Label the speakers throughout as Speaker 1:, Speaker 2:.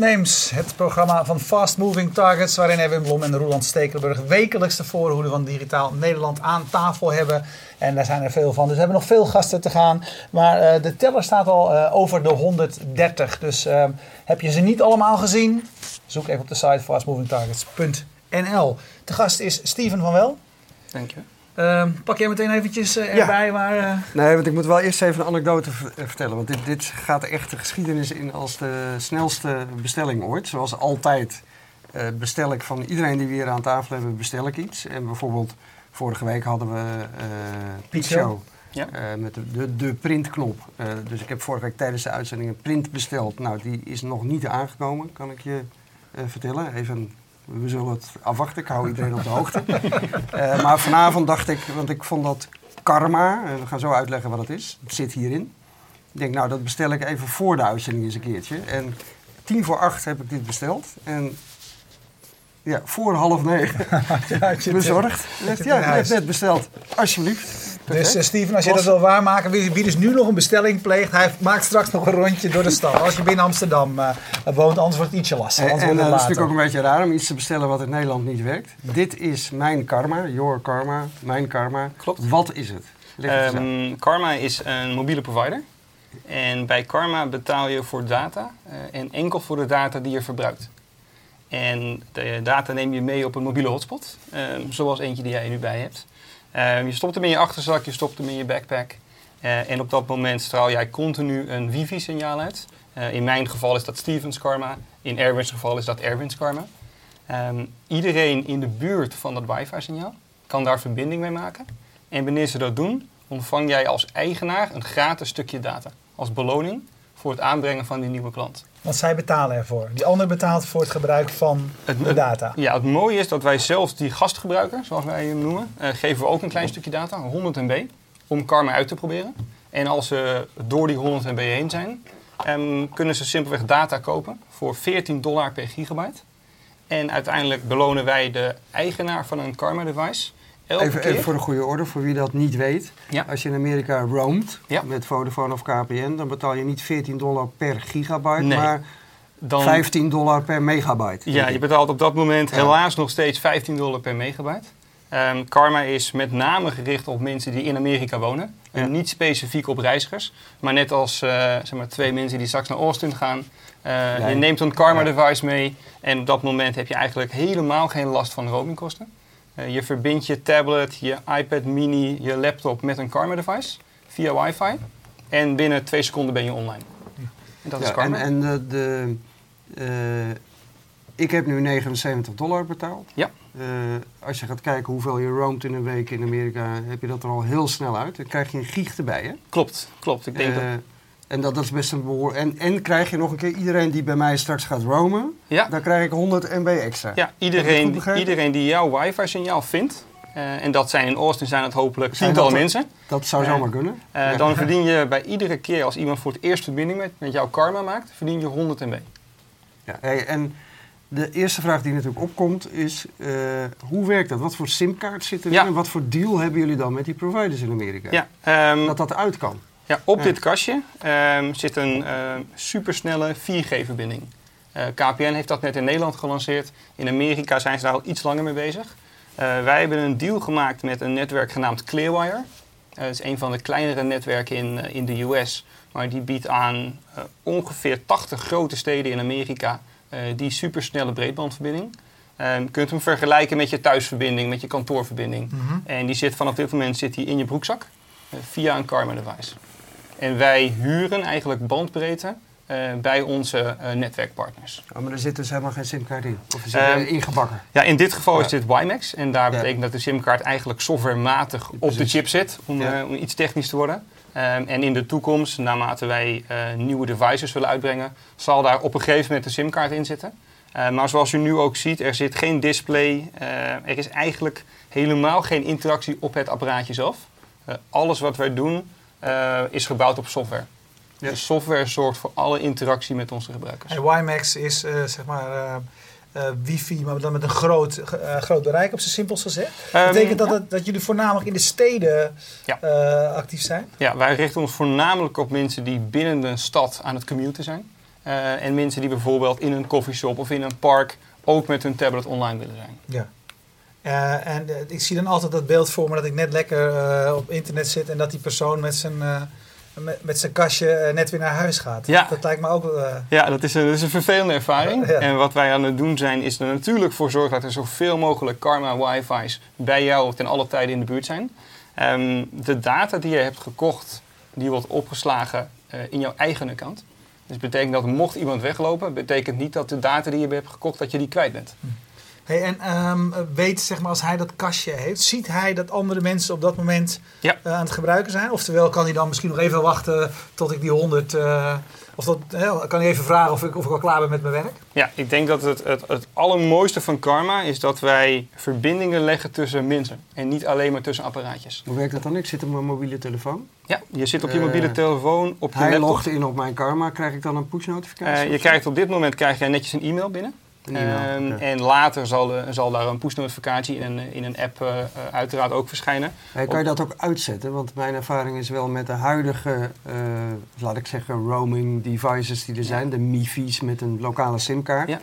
Speaker 1: Het programma van Fast Moving Targets, waarin Erwin Blom en Roland Stekelenburg wekelijks de voorhoede van Digitaal Nederland aan tafel hebben. En daar zijn er veel van. Dus we hebben nog veel gasten te gaan. Maar uh, de teller staat al uh, over de 130. Dus uh, heb je ze niet allemaal gezien? Zoek even op de site fastmovingtargets.nl. De gast is Steven van Wel.
Speaker 2: Dank je.
Speaker 1: Uh, pak jij meteen eventjes uh, erbij ja. waar... Uh...
Speaker 3: Nee, want ik moet wel eerst even een anekdote vertellen. Want dit, dit gaat echt de geschiedenis in als de snelste bestelling ooit. Zoals altijd uh, bestel ik van iedereen die we hier aan tafel hebben, bestel ik iets. En bijvoorbeeld vorige week hadden we Piet Show. Ja. met de, de, de printknop. dus ik heb vorige week tijdens de uitzending een print besteld. Nou, die is nog niet aangekomen, kan ik je vertellen. Even we zullen het afwachten. Ik hou iedereen op de hoogte. uh, maar vanavond dacht ik, want ik vond dat karma, en we gaan zo uitleggen wat het is. Het zit hierin. Ik denk, nou, dat bestel ik even voor de uitzending eens een keertje. En tien voor acht heb ik dit besteld. En ja, voor half negen ja, bezorgd. Ja, ik heb net besteld. Alsjeblieft.
Speaker 1: Dus uh, Steven, als je dat wil waarmaken, wie, wie dus nu nog een bestelling pleegt, hij maakt straks nog een rondje door de stad. Als je binnen Amsterdam uh, woont, anders wordt het ietsje lastig.
Speaker 3: En, en uh, is natuurlijk ook een beetje raar om iets te bestellen wat in Nederland niet werkt. Dit is mijn karma, your karma, mijn karma.
Speaker 2: Klopt.
Speaker 3: Wat is het?
Speaker 2: Um, karma is een mobiele provider. En bij Karma betaal je voor data en enkel voor de data die je verbruikt. En de data neem je mee op een mobiele hotspot, um, zoals eentje die jij nu bij hebt. Um, je stopt hem in je achterzak, je stopt hem in je backpack. Uh, en op dat moment straal jij continu een wifi-signaal uit. Uh, in mijn geval is dat Stevens Karma. In Erwin's geval is dat Erwin's Karma. Um, iedereen in de buurt van dat wifi-signaal kan daar verbinding mee maken. En wanneer ze dat doen, ontvang jij als eigenaar een gratis stukje data. Als beloning voor het aanbrengen van die nieuwe klant.
Speaker 1: Want zij betalen ervoor. Die ander betaalt voor het gebruik van
Speaker 2: het,
Speaker 1: de data.
Speaker 2: Ja, het mooie is dat wij zelfs die gastgebruiker, zoals wij hem noemen, uh, geven we ook een klein stukje data, 100 MB, om Karma uit te proberen. En als ze door die 100 MB heen zijn, um, kunnen ze simpelweg data kopen voor 14 dollar per gigabyte. En uiteindelijk belonen wij de eigenaar van een Karma device
Speaker 3: Even, even, voor de goede orde, voor wie dat niet weet.
Speaker 2: Ja.
Speaker 3: Als je in Amerika roamt ja. met Vodafone of KPN, dan betaal je niet 14 dollar per gigabyte,
Speaker 2: nee.
Speaker 3: maar
Speaker 2: dan,
Speaker 3: 15 dollar per megabyte.
Speaker 2: Ja, je betaalt op dat moment helaas nog steeds 15 dollar per megabyte. Um, Karma is met name gericht op mensen die in Amerika wonen. En niet specifiek op reizigers. Maar net als uh, zeg maar, twee mensen die straks naar Austin gaan. Uh, nee. Je neemt een Karma-device mee. En op dat moment heb je eigenlijk helemaal geen last van roamingkosten. Uh, je verbindt je tablet, je iPad mini, je laptop met een Karma device via wifi. En binnen twee seconden ben je online. En dat
Speaker 3: ja,
Speaker 2: is Karma.
Speaker 3: En, en de, de uh, ik heb nu 79 dollar betaald.
Speaker 2: Ja.
Speaker 3: Uh, als je gaat kijken hoeveel je roamt in een week in Amerika, heb je dat er al heel snel uit. Dan krijg je een gig erbij, hè?
Speaker 2: Klopt, klopt. Ik denk dat...
Speaker 3: En dat, dat, is best een behoor. En, en krijg je nog een keer iedereen die bij mij straks gaat roamen,
Speaker 2: ja.
Speaker 3: dan krijg ik 100 MB extra.
Speaker 2: Ja, iedereen, iedereen die jouw wifi-signaal vindt, uh, en dat zijn in Austin zijn het hopelijk tientallen mensen.
Speaker 3: Dat zou
Speaker 2: Eh,
Speaker 3: zomaar kunnen.
Speaker 2: Uh, ja. Dan verdien je bij iedere keer als iemand voor het eerst verbinding met, met jouw karma maakt, verdien je 100 MB.
Speaker 3: Ja, hey, en de eerste vraag die natuurlijk opkomt is, hoe werkt dat? Wat voor simkaart zit erin
Speaker 2: Ja.
Speaker 3: en wat voor deal hebben jullie dan met die providers in Amerika?
Speaker 2: Ja, um,
Speaker 3: Dat dat uit kan.
Speaker 2: Ja, op
Speaker 3: Ja.
Speaker 2: dit kastje ehm, zit een ehm, supersnelle 4G-verbinding. Eh, KPN heeft dat net in Nederland gelanceerd. In Amerika zijn ze daar al iets langer mee bezig. Eh, wij hebben een deal gemaakt met een netwerk genaamd Clearwire. Eh, Het is een van de kleinere netwerken in, in de US. Maar die biedt aan ongeveer 80 grote steden in Amerika die supersnelle breedbandverbinding. Ehm, je kunt hem vergelijken met je thuisverbinding, met je kantoorverbinding.
Speaker 1: Mhm.
Speaker 2: En die zit vanaf dit moment zit die in je broekzak via een Karma device. En wij huren eigenlijk bandbreedte eh, bij onze eh, netwerkpartners.
Speaker 3: Oh, maar er zit dus helemaal geen simkaart in. Of is het
Speaker 2: Ehm,
Speaker 3: uh, ingebakken?
Speaker 2: Ja, in dit geval
Speaker 3: Ja.
Speaker 2: is dit WiMAX. En daar
Speaker 3: Ja.
Speaker 2: betekent dat de simkaart eigenlijk softwarematig op de chip zit. Om,
Speaker 3: Ja.
Speaker 2: eh, om iets technisch te worden. Ehm, en in de toekomst, naarmate wij eh, nieuwe devices willen uitbrengen, zal daar op een gegeven moment een simkaart in zitten. Eh, maar zoals u nu ook ziet, er zit geen display. eh, er is eigenlijk helemaal geen interactie op het apparaatje zelf. Eh, alles wat wij doen eh, is gebouwd op software. De software zorgt voor alle interactie met onze gebruikers.
Speaker 1: En WiMAX is eh, zeg maar eh, wifi, maar dan met een groot, groot bereik op zijn simpels gezegd.
Speaker 2: Ehm,
Speaker 1: Betekent dat,
Speaker 2: ja.
Speaker 1: dat dat jullie voornamelijk in de steden
Speaker 2: Ja.
Speaker 1: actief zijn?
Speaker 2: Ja, wij richten ons voornamelijk op mensen die binnen de stad aan het commuten zijn. En mensen die bijvoorbeeld in een coffeeshop of in een park ook met hun tablet online willen zijn.
Speaker 1: Ja. Eh, en eh, ik zie dan altijd dat beeld voor me dat ik net lekker eh, op internet zit en dat die persoon met zijn, met, met zijn kastje net weer naar huis gaat.
Speaker 2: Ja.
Speaker 1: Dat lijkt me ook.
Speaker 2: Ja, dat is een, dat is een vervelende ervaring.
Speaker 1: Ja.
Speaker 2: En wat wij aan het doen zijn, is er natuurlijk voor zorgen dat er zoveel mogelijk Karma wifi's bij jou ten alle tijden in de buurt zijn. Ehm, de data die je hebt gekocht, die wordt opgeslagen in jouw eigen account. Dus betekent dat mocht iemand weglopen, betekent niet dat de data die je hebt gekocht, dat je die kwijt bent.
Speaker 1: Hey, en ehm, weet, zeg maar, als hij dat kastje heeft, ziet hij dat andere mensen op dat moment
Speaker 2: Ja.
Speaker 1: eh, aan het gebruiken zijn? Oftewel, kan hij dan misschien nog even wachten tot ik die 100. eh, of dat, hè, kan hij even vragen of ik, of ik al klaar ben met mijn werk?
Speaker 2: Ja, ik denk dat het, het, het allermooiste van Karma is dat wij verbindingen leggen tussen mensen. En niet alleen maar tussen apparaatjes.
Speaker 3: Hoe werkt dat dan? Ik zit op mijn mobiele telefoon.
Speaker 2: Ja, je zit op je
Speaker 3: Eh,
Speaker 2: mobiele telefoon, op je
Speaker 3: Hij
Speaker 2: laptop.
Speaker 3: logt in op mijn Karma. Krijg ik dan een push-notificatie?
Speaker 2: Eh, je krijgt op dit moment krijg jij netjes een e-mail binnen. Ehm. En later zal, eh, zal daar een push-notificatie in een, in een app eh, eh, uiteraard ook verschijnen.
Speaker 3: Hey, kan je dat ook uitzetten? Want mijn ervaring is wel met de huidige, eh, laat ik zeggen, roaming devices die er zijn, de MiFi's met een lokale simkaart,
Speaker 2: Ja.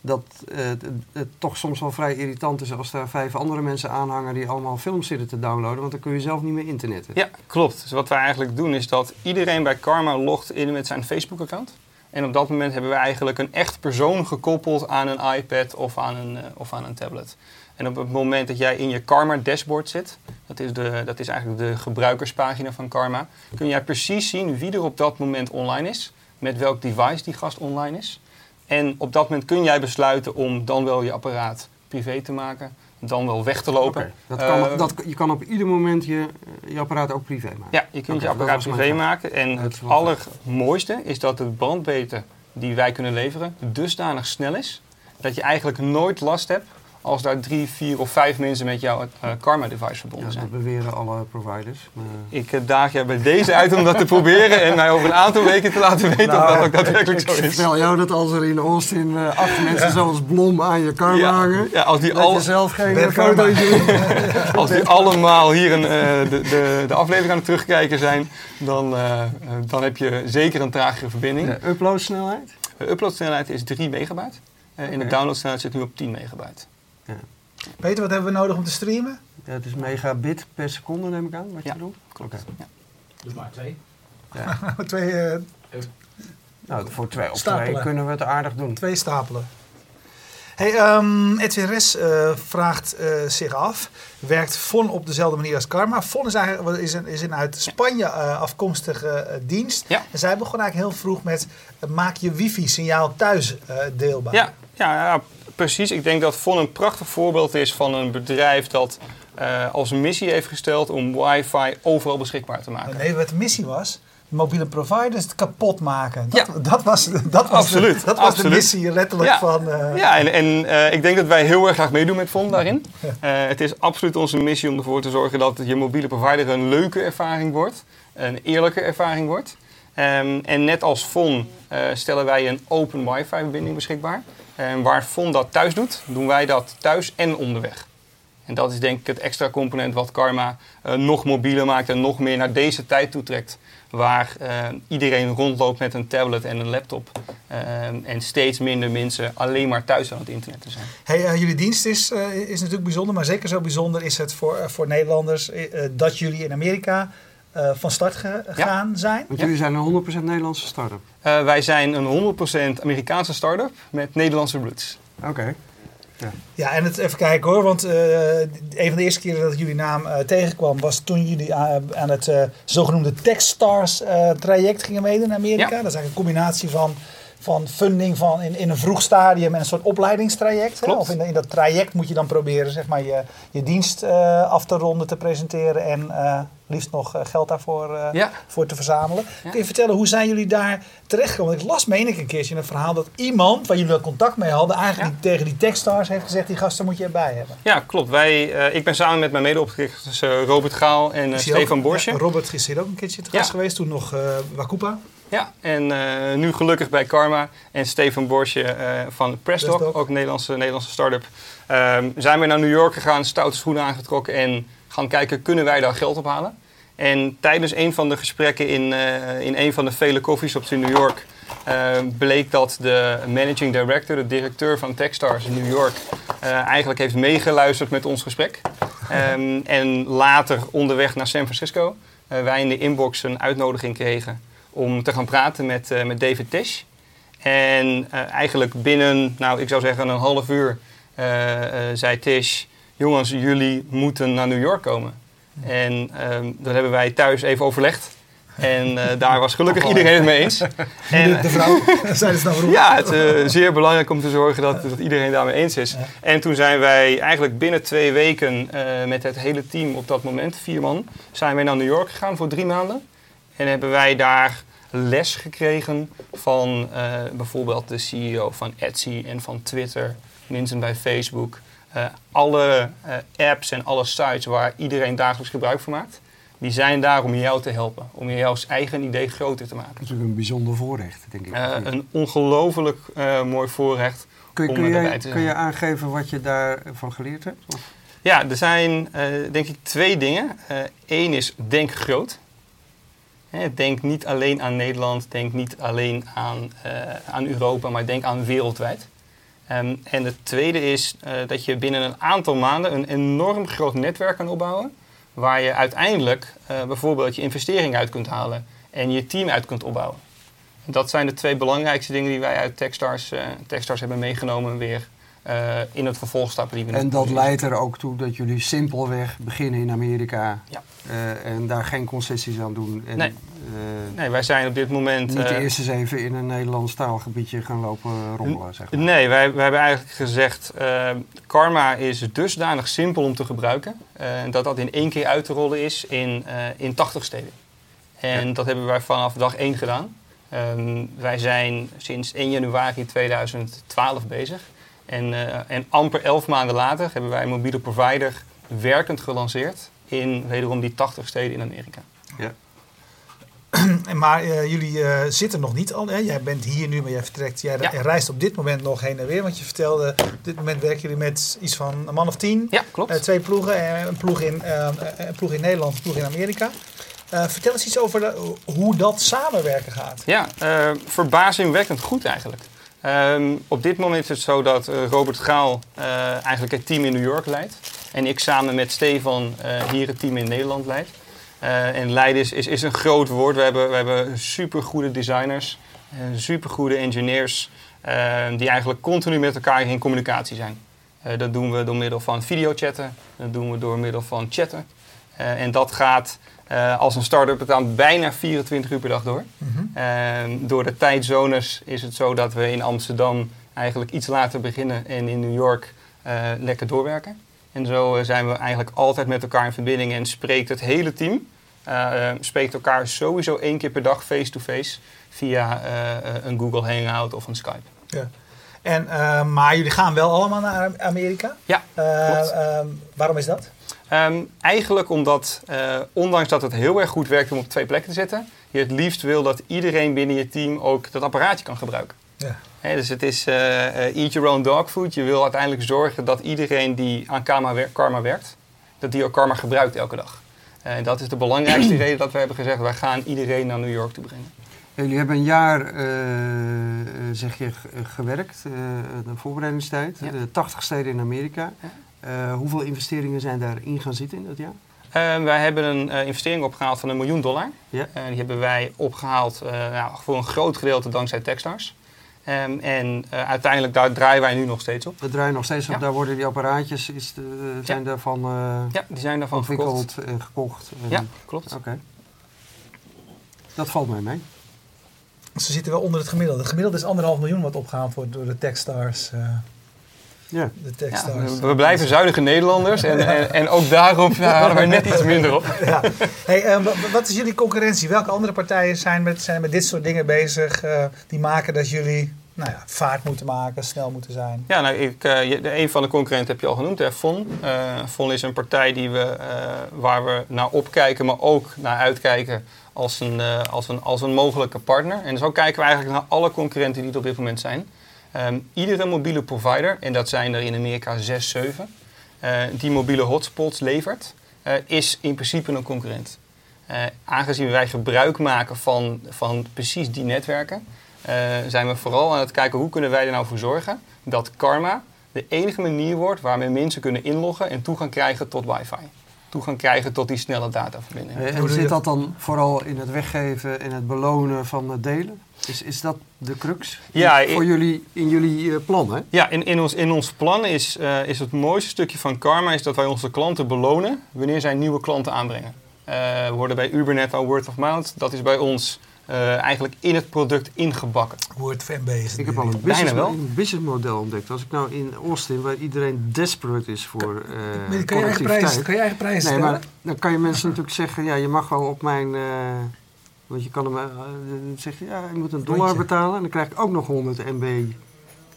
Speaker 3: dat eh, het, het toch soms wel vrij irritant is als daar vijf andere mensen aanhangen die allemaal films zitten te downloaden, want dan kun je zelf niet meer internetten.
Speaker 2: Ja, klopt. Dus wat wij eigenlijk doen is dat iedereen bij Karma logt in met zijn Facebook-account. En op dat moment hebben we eigenlijk een echt persoon gekoppeld aan een iPad of aan een, eh, of aan een tablet. En op het moment dat jij in je Karma dashboard zit, dat is, de, dat is eigenlijk de gebruikerspagina van Karma, kun jij precies zien wie er op dat moment online is, met welk device die gast online is. En op dat moment kun jij besluiten om dan wel je apparaat privé te maken, dan wel weg te lopen.
Speaker 3: Dat kan,
Speaker 2: Eh,
Speaker 3: dat, je kan op ieder moment je, je apparaat ook privé maken.
Speaker 2: Ja, je kunt je apparaat privé maken. En
Speaker 3: Dat
Speaker 2: het allermooiste is dat de bandbreedte die wij kunnen leveren dusdanig snel is... dat je eigenlijk nooit last hebt als daar drie, vier of vijf mensen met jouw eh, Karma-device verbonden
Speaker 3: Ja,
Speaker 2: zijn.
Speaker 3: dat beweren alle providers. Maar,
Speaker 2: Ik eh, daag je bij deze uit om dat te proberen en mij over een aantal weken te laten weten
Speaker 3: Nou,
Speaker 2: of dat ook daadwerkelijk
Speaker 3: ik
Speaker 2: zo is.
Speaker 3: vertel jou dat als er in Austin eh, acht mensen zoals Blom aan je karma
Speaker 2: Ja,
Speaker 3: hangen,
Speaker 2: ja, als die,
Speaker 3: dat
Speaker 2: al,
Speaker 3: je zelf geen
Speaker 1: Ben
Speaker 3: fotootje
Speaker 2: als die allemaal hier een, de, de, de aflevering aan het terugkijken zijn, dan, dan heb je zeker een tragere verbinding.
Speaker 3: De uploadsnelheid?
Speaker 2: De uploadsnelheid is 3 megabyte. eh, En de downloadsnelheid zit nu op 10 megabyte.
Speaker 1: Peter, wat hebben we nodig om te streamen?
Speaker 3: Ja, het is megabit per seconde, neem ik aan, wat je
Speaker 2: Ja.
Speaker 3: bedoelt.
Speaker 2: Klopt.
Speaker 3: Oké.
Speaker 2: Ja.
Speaker 4: Doe maar twee.
Speaker 3: Ja.
Speaker 1: twee, eh,
Speaker 3: Nou, voor twee op
Speaker 1: Stapelen.
Speaker 3: twee kunnen we het aardig doen.
Speaker 1: twee stapelen. Hey, ehm Edwin Res eh, vraagt eh, zich af, werkt FON op dezelfde manier als Karma? FON is eigenlijk is een, is een uit Spanje eh, afkomstige dienst.
Speaker 2: Ja.
Speaker 1: En zij begon eigenlijk heel vroeg met maak je wifi-signaal thuis eh, deelbaar.
Speaker 2: Ja, ja, ja, precies. Ik denk dat FON een prachtig voorbeeld is van een bedrijf dat eh, als missie heeft gesteld om wifi overal beschikbaar te maken.
Speaker 1: Nee, wat de missie was, mobiele providers het kapot maken. Dat,
Speaker 2: Ja.
Speaker 1: dat was, dat was,
Speaker 2: Absoluut,
Speaker 1: de, dat was de missie letterlijk
Speaker 2: Ja.
Speaker 1: van... eh,
Speaker 2: Ja, en, en eh, ik denk dat wij heel erg graag meedoen met FON daarin. Het is absoluut onze missie om ervoor te zorgen dat je mobiele provider een leuke ervaring wordt. Een eerlijke ervaring wordt. Ehm, en net als eh, stellen wij een open wifi-verbinding beschikbaar. En waar FON dat thuis doet, doen wij dat thuis en onderweg. En dat is denk ik het extra component wat Karma eh, nog mobieler maakt en nog meer naar deze tijd toetrekt. Waar eh, iedereen rondloopt met een tablet en een laptop. Ehm, en steeds minder mensen alleen maar thuis aan het internet te zijn.
Speaker 1: Hey, eh, jullie dienst is, eh, is natuurlijk bijzonder, maar zeker zo bijzonder is het voor, eh, voor Nederlanders eh, eh, dat jullie in Amerika eh, van start gegaan zijn.
Speaker 3: Want
Speaker 2: Ja.
Speaker 3: jullie zijn een 100% Nederlandse start-up.
Speaker 2: Eh, wij zijn een 100% Amerikaanse start-up met Nederlandse roots.
Speaker 3: Oké.
Speaker 1: Ja, en het, even kijken hoor, want eh, een van de eerste keren dat ik jullie naam eh, tegenkwam was toen jullie aan, aan het eh, zogenoemde Techstars eh, traject gingen meedoen in Amerika.
Speaker 2: Ja.
Speaker 1: Dat is eigenlijk een combinatie van, van funding van in, in een vroeg stadium en een soort opleidingstraject. Hè? Of in, in dat traject moet je dan proberen zeg maar, je, je dienst eh, af te ronden, te presenteren en eh, liefst nog eh, geld daarvoor
Speaker 2: Ja.
Speaker 1: voor te verzamelen.
Speaker 2: Ja.
Speaker 1: Kun je vertellen, hoe zijn jullie daar terechtgekomen? Want ik las, meen ik, een keertje in een verhaal dat iemand, waar jullie wel contact mee hadden, eigenlijk tegen die Techstars heeft gezegd, die gasten moet je erbij hebben.
Speaker 2: Ja, klopt. Wij, ik ben samen met mijn medeoprichters Robert Gaal en Stefan Borsje.
Speaker 1: Robert is hier ook een keertje te gast geweest, toen nog Wakupa.
Speaker 2: Ja, en eh, nu gelukkig bij Karma. En Stefan Borsje eh, van Pressdoc. ook een Nederlandse, Nederlandse start-up. Ehm, zijn we naar New York gegaan, stoute schoenen aangetrokken en gaan kijken, kunnen wij daar geld ophalen? En tijdens een van de gesprekken in, eh, in een van de vele coffeeshops in New York eh, bleek dat de managing director, de directeur van Techstars in New York, eigenlijk heeft meegeluisterd met ons gesprek. Ehm, en later onderweg naar San Francisco wij in de inbox een uitnodiging kregen om te gaan praten met, eh, met David Tisch. En eh, eigenlijk binnen, nou ik zou zeggen een half uur, eh, zei Tish, jongens, jullie moeten naar New York komen. En ehm, dat hebben wij thuis even overlegd. En daar was gelukkig iedereen het mee eens. En,
Speaker 1: de, vrouw, zeiden ze dan waarom?
Speaker 2: ja, het is zeer belangrijk om te zorgen dat, dat iedereen daarmee eens is.
Speaker 1: Ja.
Speaker 2: En toen zijn wij eigenlijk binnen twee weken met het hele team op dat moment, vier man, zijn wij naar New York gegaan voor drie maanden. En hebben wij daar les gekregen van eh, bijvoorbeeld de CEO van Etsy en van Twitter, mensen bij Facebook. Eh, alle eh, apps en alle sites waar iedereen dagelijks gebruik van maakt, die zijn daar om jou te helpen. Om jouw eigen idee groter te maken.
Speaker 3: natuurlijk een bijzonder voorrecht, denk ik.
Speaker 2: Een ongelooflijk mooi voorrecht.
Speaker 3: kun,
Speaker 2: om
Speaker 3: kun, je, kun je aangeven wat je daarvan geleerd hebt? Of-
Speaker 2: Ja, er zijn denk ik twee dingen. Eén is denk groot. Denk niet alleen aan Nederland, denk niet alleen aan, eh, aan Europa, maar denk aan wereldwijd. Ehm, en het tweede is eh, dat je binnen een aantal maanden een enorm groot netwerk kan opbouwen. Waar je uiteindelijk eh, bijvoorbeeld je investering uit kunt halen en je team uit kunt opbouwen. Dat zijn de twee belangrijkste dingen die wij uit Techstars, Techstars hebben meegenomen weer eh, in het vervolgstappen die we
Speaker 3: En dat leidt er ook toe dat jullie simpelweg beginnen in Amerika
Speaker 2: Ja.
Speaker 3: eh, en daar geen concessies aan doen. En,
Speaker 2: Nee.
Speaker 3: eh,
Speaker 2: Nee, wij zijn op dit moment.
Speaker 3: niet eerst eens even in een Nederlands taalgebiedje gaan lopen rommelen, zeg maar.
Speaker 2: Nee, wij, wij hebben eigenlijk gezegd, Karma is dusdanig simpel om te gebruiken, dat dat in één keer uit te rollen is in, in 80 steden. En
Speaker 3: Ja.
Speaker 2: dat hebben wij vanaf dag 1 gedaan. Ehm, wij zijn sinds 1 januari 2012 bezig. En, eh, en amper 11 maanden later hebben wij een mobiele provider werkend gelanceerd in wederom die 80 steden in Amerika.
Speaker 1: Maar eh, jullie eh, zitten nog niet al. Hè? Jij bent hier nu, maar jij vertrekt. Jij
Speaker 2: Ja.
Speaker 1: reist op dit moment nog heen en weer. Want je vertelde, op dit moment werken jullie met iets van een man of tien.
Speaker 2: Ja, klopt.
Speaker 1: Eh, twee ploegen. een, ploeg in, een ploeg in Nederland, een ploeg in Amerika. Eh, vertel eens iets over de- hoe dat samenwerken gaat.
Speaker 2: Ja, eh, verbazingwekkend goed eigenlijk. Ehm, op dit moment is het zo dat eh, Robert Gaal eh, eigenlijk het team in New York leidt. En ik samen met Stefan eh, hier het team in Nederland leid. En leiden is, is, een groot woord. We hebben, we hebben supergoede designers, supergoede engineers... eh, die eigenlijk continu met elkaar in communicatie zijn. Dat doen we door middel van videochatten. Dat doen we door middel van chatten. En dat gaat eh, als een start-up het aan bijna 24 uur per dag door. Ehm, door de tijdzones is het zo dat we in Amsterdam eigenlijk iets later beginnen en in New York eh, lekker doorwerken. En zo eh, zijn we eigenlijk altijd met elkaar in verbinding en spreekt het hele team. spreekt elkaar sowieso één keer per dag face-to-face via eh, eh, een Google Hangout of een Skype.
Speaker 1: Ja. En, maar jullie gaan wel allemaal naar Amerika.
Speaker 2: Ja,
Speaker 1: Eh, ehm, waarom is dat?
Speaker 2: Ehm, eigenlijk omdat, eh, ondanks dat het heel erg goed werkt om op twee plekken te zitten, je het liefst wil dat iedereen binnen je team ook dat apparaatje kan gebruiken.
Speaker 1: Ja.
Speaker 2: Dus het is eh, eh, eat your own dog food. Je wil uiteindelijk zorgen dat iedereen die aan Karma, wer- Karma werkt, dat die ook Karma gebruikt elke dag. En dat is de belangrijkste reden dat we hebben gezegd, wij gaan iedereen naar New York toe brengen.
Speaker 3: Jullie hebben een jaar, zeg je, gewerkt, de voorbereidingstijd.
Speaker 2: Ja.
Speaker 3: De 80 steden in Amerika.
Speaker 2: Ja.
Speaker 3: Eh, hoeveel investeringen zijn daarin gaan zitten in dat jaar?
Speaker 2: Eh, wij hebben een eh, investering opgehaald van een miljoen dollar.
Speaker 3: Ja.
Speaker 2: Die hebben wij opgehaald eh, nou, voor een groot gedeelte dankzij Techstars. Ehm, en eh, uiteindelijk daar draaien wij nu nog steeds op.
Speaker 3: We draaien nog steeds op,
Speaker 2: Ja.
Speaker 3: daar worden die apparaatjes, is de, zijn daarvan eh,
Speaker 2: Ja, die zijn daarvan verkocht.
Speaker 3: ontwikkeld en gekocht. En-
Speaker 2: Ja, klopt.
Speaker 3: Oké. Dat valt mij mee.
Speaker 1: Ze zitten wel onder het gemiddelde. Het gemiddelde is anderhalf miljoen wat opgehaald wordt door de Techstars.
Speaker 3: Ja.
Speaker 1: de
Speaker 2: Ja,
Speaker 1: Techstars.
Speaker 2: we, we blijven zuinige Nederlanders en, en, en ook daarop ja, hadden we net iets minder op.
Speaker 1: Ja. Hey, eh, wa- wat is jullie concurrentie? Welke andere partijen zijn met, zijn met dit soort dingen bezig? eh, die maken dat jullie nou ja, vaart moeten maken, snel moeten zijn?
Speaker 2: Ja, nou, ik, eh, je- de, een van de concurrenten heb je al genoemd, hè, FON. Eh FON is een partij die we, eh, waar we naar opkijken, maar ook naar uitkijken als een, eh, als, een, als een mogelijke partner. En zo kijken we eigenlijk naar alle concurrenten die er op dit moment zijn. Ehm, iedere mobiele provider, en dat zijn er in Amerika 6, 7, eh, die mobiele hotspots levert, eh, is in principe een concurrent. Eh, aangezien wij gebruik maken van, van precies die netwerken, zijn we vooral aan het kijken hoe kunnen wij er nou voor zorgen dat Karma de enige manier wordt waarmee mensen kunnen inloggen en toegang krijgen tot wifi. Toegang krijgen tot die snelle dataverbinding.
Speaker 3: Eh, En zit
Speaker 1: dat?
Speaker 3: dat dan vooral in het weggeven en het belonen van het delen? Is, is dat de crux?
Speaker 2: Ja,
Speaker 3: Voor jullie, in jullie eh, plan, hè?
Speaker 2: Ja, in, in, ons, in ons plan is, eh, is het mooiste stukje van Karma is dat wij onze klanten belonen wanneer zij nieuwe klanten aanbrengen. Eh, we worden bij Ubernet al word of mouth. Dat is bij ons eh, eigenlijk in het product ingebakken.
Speaker 1: Word van MB is het
Speaker 3: Ik heb al een business, businessmodel ontdekt. Als ik nou in Austin, waar iedereen desperate is voor eh
Speaker 1: Maar kan je eigen prijs, kan je eigen prijs
Speaker 3: Nee,
Speaker 1: stellen?
Speaker 3: maar dan kan je mensen natuurlijk zeggen, ja, je mag wel op mijn... eh, want je kan hem, eh, dan zeg je, ja, je moet een dollar
Speaker 1: Rondje.
Speaker 3: betalen. En dan krijg ik ook nog 100 MB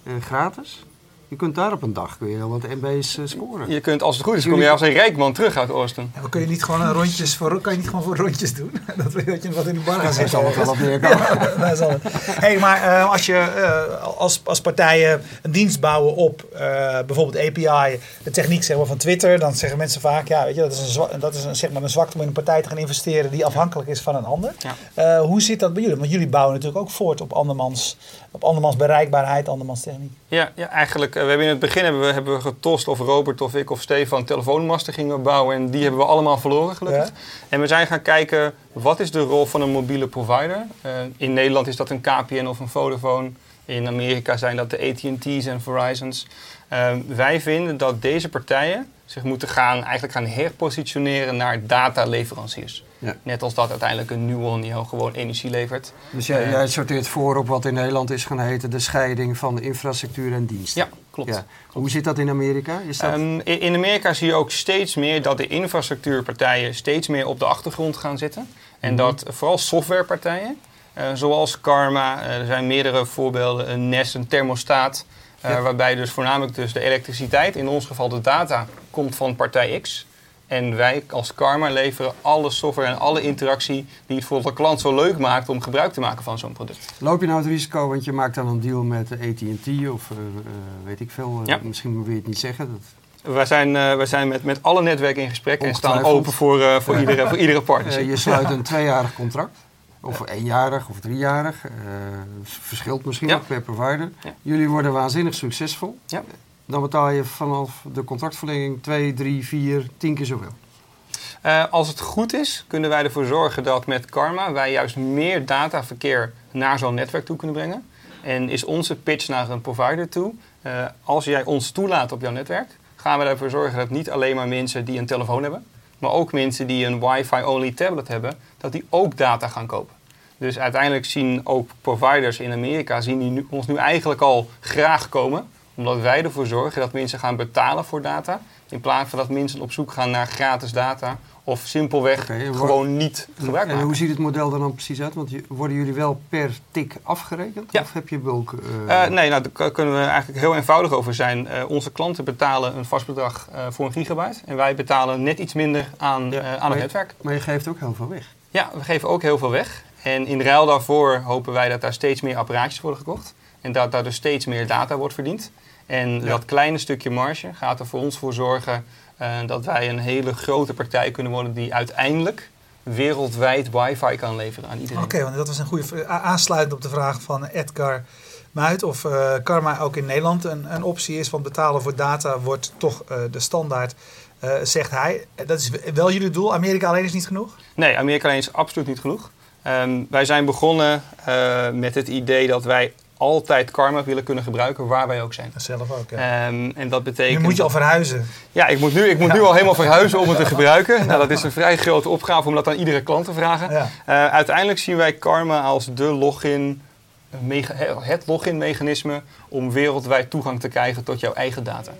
Speaker 3: eh, gratis. Je kunt daar op een dag kun je wel wat MB's eh, scoren.
Speaker 2: Je kunt, als het goed is, kom je als een rijk man terug uit.
Speaker 1: Ja, maar kun je niet gewoon een rondjes voor, kan je niet gewoon voor rondjes doen? dat, dat je wat in de bar gaat
Speaker 3: Daar
Speaker 1: zetten.
Speaker 3: zal het wel op neerkomen.
Speaker 1: Hey, maar eh, als je eh, als, als partijen een dienst bouwen op eh, bijvoorbeeld API, de techniek zeg maar, van Twitter, dan zeggen mensen vaak, ja, weet je, dat is, een, dat is een, zeg maar, een zwakte om in een partij te gaan investeren die afhankelijk is van een ander.
Speaker 2: Ja.
Speaker 1: Eh, hoe zit dat bij jullie? Want jullie bouwen natuurlijk ook voort op andermans, op andermans bereikbaarheid, andermans techniek.
Speaker 2: Ja, ja eigenlijk, eh, we hebben in het begin hebben we, hebben we getost of Robert of ik of Stefan telefoonmasten gingen bouwen. En die hebben we allemaal verloren gelukkig.
Speaker 1: Ja.
Speaker 2: En we zijn gaan kijken, wat is de rol van een mobiele provider? Eh, in Nederland is dat een KPN of een Vodafone. In Amerika zijn dat de AT&T's en Verizons. Eh, wij vinden dat deze partijen zich moeten gaan, eigenlijk gaan herpositioneren naar dataleveranciers.
Speaker 3: Ja.
Speaker 2: Net als dat uiteindelijk een Nuon gewoon energie levert.
Speaker 3: Dus jij,
Speaker 2: Eh.
Speaker 3: jij sorteert voor op wat in Nederland is gaan heten de scheiding van infrastructuur en dienst.
Speaker 2: Ja, klopt.
Speaker 3: Ja. Hoe zit dat in Amerika? Is dat...
Speaker 2: Ehm, in Amerika zie je ook steeds meer dat de infrastructuurpartijen steeds meer op de achtergrond gaan zitten. En
Speaker 3: Mhm.
Speaker 2: dat vooral softwarepartijen, eh, zoals Karma, eh, er zijn meerdere voorbeelden, een Nest, een thermostaat,
Speaker 3: Ja.
Speaker 2: waarbij dus voornamelijk dus de elektriciteit, in ons geval de data, komt van partij X. En wij als Karma leveren alle software en alle interactie die het voor de klant zo leuk maakt om gebruik te maken van zo'n product.
Speaker 3: Loop je nou het risico, want je maakt dan een deal met AT&T of eh, eh, weet ik veel, eh,
Speaker 2: Ja.
Speaker 3: misschien wil je het niet zeggen. Dat,
Speaker 2: Wij zijn, eh, wij zijn met, met alle netwerken in gesprek en staan open voor, eh, voor, iedere, voor iedere partnership.
Speaker 3: Eh, je sluit een tweejarig contract, of eenjarig of driejarig, eh, verschilt misschien
Speaker 2: Ja.
Speaker 3: ook per provider.
Speaker 2: Ja.
Speaker 3: Jullie worden waanzinnig succesvol. Dan betaal je vanaf de contractverlenging 2, 3, 4, 10 keer zoveel.
Speaker 2: Eh, als het goed is, kunnen wij ervoor zorgen dat met Karma wij juist meer dataverkeer naar zo'n netwerk toe kunnen brengen. En is onze pitch naar een provider toe, eh, als jij ons toelaat op jouw netwerk, gaan we ervoor zorgen dat niet alleen maar mensen die een telefoon hebben, maar ook mensen die een wifi-only tablet hebben, dat die ook data gaan kopen. Dus uiteindelijk zien ook providers in Amerika zien die ons nu eigenlijk al graag komen, omdat wij ervoor zorgen dat mensen gaan betalen voor data, in plaats van dat mensen op zoek gaan naar gratis data of simpelweg
Speaker 3: en
Speaker 2: gewoon niet gebruik
Speaker 3: En
Speaker 2: maken.
Speaker 3: hoe ziet het model er dan precies uit? Want worden jullie wel per tik afgerekend?
Speaker 2: Ja.
Speaker 3: Of heb je bulk? eh,
Speaker 2: Eh, nee, nou, daar kunnen we eigenlijk heel eenvoudig over zijn. Eh, onze klanten betalen een vast bedrag voor een gigabyte. En wij betalen net iets minder aan,
Speaker 3: Ja,
Speaker 2: aan het netwerk.
Speaker 3: Maar je geeft ook heel veel weg.
Speaker 2: Ja, we geven ook heel veel weg. En in ruil daarvoor hopen wij dat daar steeds meer apparaatjes worden gekocht. En dat daar dus steeds meer data wordt verdiend. En dat kleine stukje marge gaat er voor ons voor zorgen dat wij een hele grote partij kunnen worden die uiteindelijk wereldwijd wifi kan leveren aan iedereen.
Speaker 1: Oké, want dat was een goede aansluitend op de vraag van Edgar Muit of eh, Karma ook in Nederland een, een optie is. Want betalen voor data wordt toch eh, de standaard, eh, zegt hij. Dat is wel jullie doel. Amerika alleen is niet genoeg?
Speaker 2: Nee, Amerika alleen is absoluut niet genoeg. Ehm, wij zijn begonnen eh, met het idee dat wij altijd karma willen kunnen gebruiken waar wij ook zijn.
Speaker 1: Dat zelf ook. Ja.
Speaker 2: Ehm, en dat
Speaker 1: nu
Speaker 2: betekent.
Speaker 1: moet je al verhuizen.
Speaker 2: Ja, ik moet, nu, ik moet nu al helemaal verhuizen om het te gebruiken. Nou, dat is een vrij grote opgave om dat aan iedere klant te vragen.
Speaker 1: Ja.
Speaker 2: Eh, uiteindelijk zien wij Karma als de login, het login-mechanisme om wereldwijd toegang te krijgen tot jouw eigen data.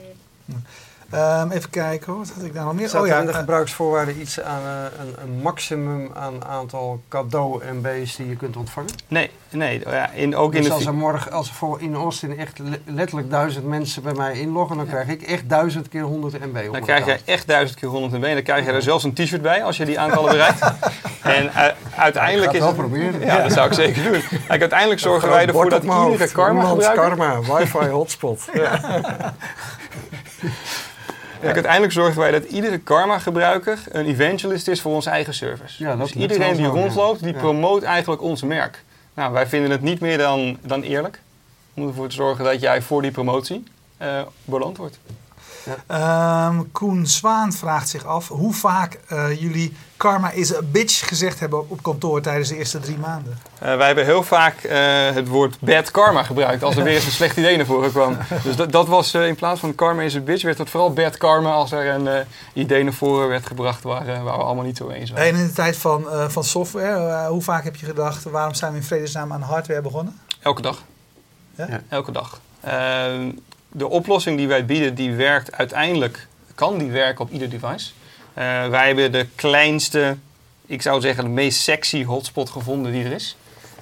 Speaker 1: Ehm, even kijken hoor, wat had ik daar nog meer? Oh
Speaker 3: er
Speaker 1: ja,
Speaker 3: in de
Speaker 1: eh,
Speaker 3: gebruiksvoorwaarden iets aan eh, een, een maximum aan aantal cadeau-MB's die je kunt ontvangen?
Speaker 2: Nee, nee ja, in, ook in
Speaker 3: Dus
Speaker 2: de...
Speaker 3: als er morgen, als er voor in Austin echt le- letterlijk duizend mensen bij mij inloggen, dan krijg ik echt duizend keer 100 MB op
Speaker 2: Dan krijg
Speaker 3: account.
Speaker 2: echt duizend keer 100 MB. Dan krijg je er zelfs een t-shirt bij als je die aantallen bereikt. en uh, uiteindelijk
Speaker 3: Ik
Speaker 2: is
Speaker 3: ga het wel
Speaker 2: het...
Speaker 3: proberen.
Speaker 2: Ja, dat zou ik zeker doen. Kijk, uiteindelijk zorgen wij ervoor dat iedere karma
Speaker 3: karma, wifi hotspot.
Speaker 2: Kijk, uiteindelijk zorgen wij dat iedere Karma-gebruiker een evangelist is voor onze eigen service.
Speaker 3: Ja, dat-
Speaker 2: dus iedereen die rondloopt, die promoot eigenlijk ons merk. Nou, wij vinden het niet meer dan, dan eerlijk om ervoor te zorgen dat jij voor die promotie eh beloond wordt.
Speaker 1: Ehm, Koen Zwaan vraagt zich af hoe vaak eh, jullie karma is a bitch gezegd hebben op kantoor tijdens de eerste drie maanden.
Speaker 2: Eh, wij hebben heel vaak eh, het woord bad karma gebruikt als er weer eens een slecht idee naar voren kwam. Dus dat, dat was eh, in plaats van karma is a bitch, werd het vooral bad karma als er een eh, idee naar voren werd gebracht waar, waar we allemaal niet zo eens waren.
Speaker 1: En in de tijd van, eh, van software, hoe vaak heb je gedacht, waarom zijn we in vredesnaam aan hardware begonnen?
Speaker 2: Elke dag.
Speaker 1: Ja?
Speaker 3: Ja.
Speaker 2: Elke dag. Ehm, de oplossing die wij bieden, die werkt uiteindelijk, kan die werken op ieder device. Eh, wij hebben de kleinste, ik zou zeggen de meest sexy hotspot gevonden die er is.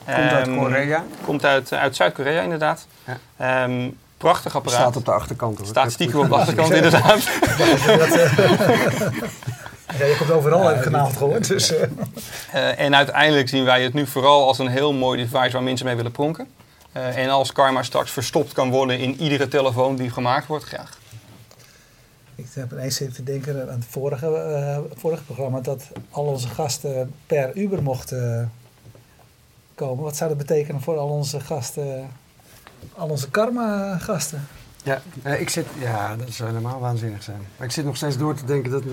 Speaker 3: Komt uit
Speaker 2: Ehm,
Speaker 3: Korea.
Speaker 2: Komt uit, uit Zuid-Korea inderdaad.
Speaker 3: Ja.
Speaker 2: Ehm, prachtig apparaat.
Speaker 3: Staat op de achterkant hoor.
Speaker 2: Staat stiekem op de achterkant inderdaad.
Speaker 1: Eh, ja, je komt overal even genaamd geworden. Dus, eh,
Speaker 2: Eh, en uiteindelijk zien wij het nu vooral als een heel mooi device waar mensen mee willen pronken. Eh, en als Karma straks verstopt kan worden in iedere telefoon die gemaakt wordt, graag.
Speaker 1: Ik heb ineens zitten te denken aan het vorige, eh, vorige programma dat al onze gasten per Uber mochten komen. Wat zou dat betekenen voor al onze gasten, al onze karma-gasten?
Speaker 3: Ja, eh, ik zit, ja, dat zou helemaal waanzinnig zijn. Maar ik zit nog steeds door te denken dat,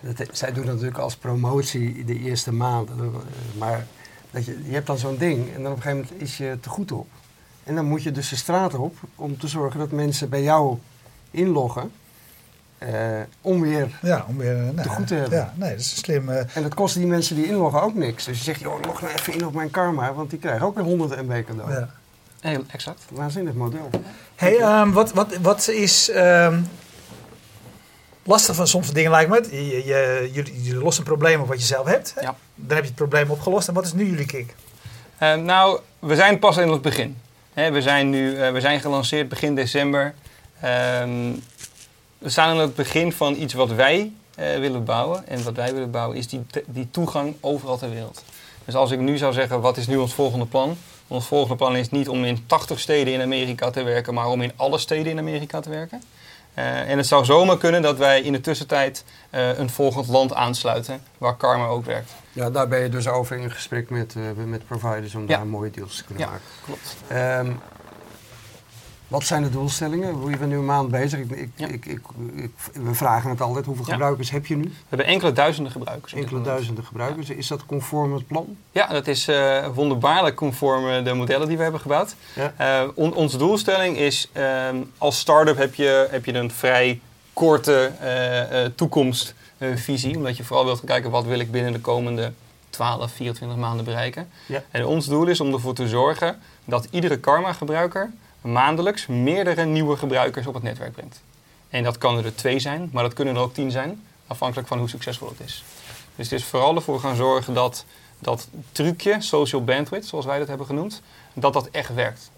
Speaker 3: dat zij doen dat natuurlijk als promotie de eerste maand. Eh, Maar dat je, je hebt dan zo'n ding en dan op een gegeven moment is je te goed op. En dan moet je dus de straat op om te zorgen dat mensen bij jou inloggen. eh, om weer.
Speaker 1: Ja, om weer... eh, nou,
Speaker 3: goed te hebben.
Speaker 1: Ja, nee, dat is een slim... eh,
Speaker 3: En dat kost die mensen die inloggen ook niks. Dus je zegt, joh, log nou even in op mijn karma, want die krijgen ook weer 100 MB cadeau.
Speaker 1: ja.
Speaker 2: Heel exact.
Speaker 3: Waanzinnig model.
Speaker 1: Hey, ehm, wat, wat, wat is ehm, lastig van soms dingen lijkt me het. Je, je, jullie, jullie lossen een probleem op wat je zelf hebt. hè?
Speaker 2: Ja.
Speaker 1: Dan heb je het probleem opgelost. En wat is nu jullie kick?
Speaker 2: Eh, nou, we zijn pas in het begin. Hè, we, zijn nu, eh, we zijn gelanceerd begin december. Ehm, we staan in het begin van iets wat wij eh, willen bouwen. En wat wij willen bouwen is die, die toegang overal ter wereld. Dus als ik nu zou zeggen, wat is nu ons volgende plan? Ons volgende plan is niet om in 80 steden in Amerika te werken, maar om in alle steden in Amerika te werken. Eh, en het zou zomaar kunnen dat wij in de tussentijd eh, een volgend land aansluiten waar Karma ook werkt.
Speaker 3: Ja, daar ben je dus over in gesprek met, eh, met providers om
Speaker 2: Ja.
Speaker 3: daar mooie deals te kunnen
Speaker 2: Ja,
Speaker 3: maken.
Speaker 2: klopt.
Speaker 3: Ehm, wat zijn de doelstellingen? Hoe je bent nu een maand bezig. Ik, ik,
Speaker 2: Ja.
Speaker 3: ik, we vragen het altijd. Hoeveel
Speaker 2: Ja.
Speaker 3: gebruikers heb je nu?
Speaker 2: We hebben enkele duizenden gebruikers.
Speaker 3: Enkele duizenden gebruikers. Is dat conform het plan?
Speaker 2: Ja, dat is eh, wonderbaarlijk conform eh, de modellen die we hebben gebouwd. On- onze doelstelling is, ehm, als start-up heb je, heb je een vrij korte toekomstvisie. omdat je vooral wilt gaan kijken wat wil ik binnen de komende 12, 24 maanden bereiken. En ons doel is om ervoor te zorgen dat iedere Karma-gebruiker maandelijks meerdere nieuwe gebruikers op het netwerk brengt. En dat kan er twee zijn, maar dat kunnen er ook tien zijn, afhankelijk van hoe succesvol het is. Dus het is vooral ervoor gaan zorgen dat dat trucje, social bandwidth, zoals wij dat hebben genoemd, dat dat echt werkt.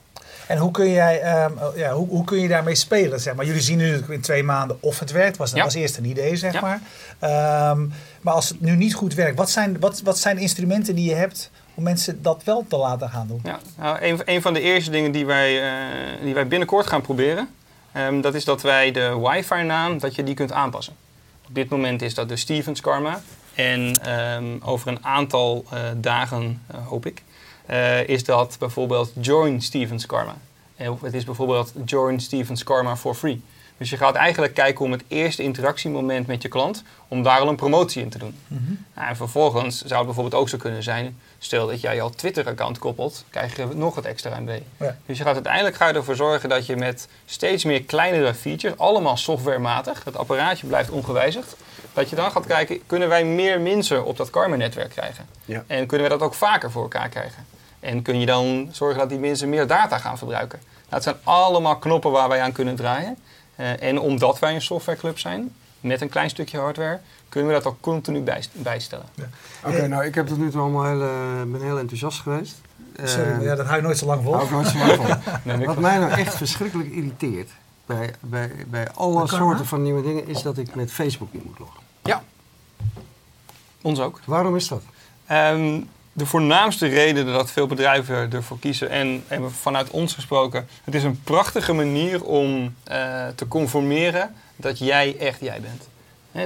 Speaker 1: En hoe kun, jij, ehm, ja, hoe, hoe kun je daarmee spelen? Zeg maar? Jullie zien nu natuurlijk in twee maanden of het werkt. Was, dat
Speaker 2: Ja.
Speaker 1: was eerst een idee, zeg
Speaker 2: Ja.
Speaker 1: maar. Ehm, maar als het nu niet goed werkt, wat zijn, wat, wat zijn de instrumenten die je hebt om mensen dat wel te laten gaan doen?
Speaker 2: Ja, nou, een, een van de eerste dingen die wij, eh, die wij binnenkort gaan proberen, ehm, dat is dat wij de wifi-naam, dat je die kunt aanpassen. Op dit moment is dat de Stevens Karma. En ehm, over een aantal eh, dagen, eh, hoop ik, is dat bijvoorbeeld Join Stevens Karma. Of het is bijvoorbeeld Join Stevens Karma for free. Dus je gaat eigenlijk kijken om het eerste interactiemoment met je klant, om daar al een promotie in te doen.
Speaker 1: Mhm.
Speaker 2: Nou, en vervolgens zou het bijvoorbeeld ook zo kunnen zijn, stel dat jij jouw Twitter-account koppelt, krijg je nog het extra MB.
Speaker 1: Ja.
Speaker 2: Dus je gaat uiteindelijk ga je ervoor zorgen dat je met steeds meer kleinere features, allemaal softwarematig, het apparaatje blijft ongewijzigd, dat je dan gaat kijken, kunnen wij meer mensen op dat Karma-netwerk krijgen?
Speaker 3: Ja.
Speaker 2: En kunnen we dat ook vaker voor elkaar krijgen? En kun je dan zorgen dat die mensen meer data gaan verbruiken? Nou, het zijn allemaal knoppen waar wij aan kunnen draaien. Eh, en omdat wij een softwareclub zijn, met een klein stukje hardware, kunnen we dat ook continu bijst- bijstellen.
Speaker 3: Oké, nou ik heb tot nu toe allemaal heel, eh, ben heel enthousiast geweest.
Speaker 1: Sorry,
Speaker 3: Eh,
Speaker 1: maar ja, dat hou je nooit zo lang vol.
Speaker 3: hou ik nooit zo lang van.
Speaker 2: Nee,
Speaker 3: Wat mij nou echt verschrikkelijk irriteert bij, bij, bij alle soorten van nieuwe dingen, is dat ik met Facebook in moet loggen.
Speaker 2: Ja. Ons ook.
Speaker 3: Waarom is dat?
Speaker 2: Ehm, de voornaamste reden dat veel bedrijven ervoor kiezen, en, en vanuit ons gesproken, het is een prachtige manier om eh, te conformeren dat jij echt jij bent.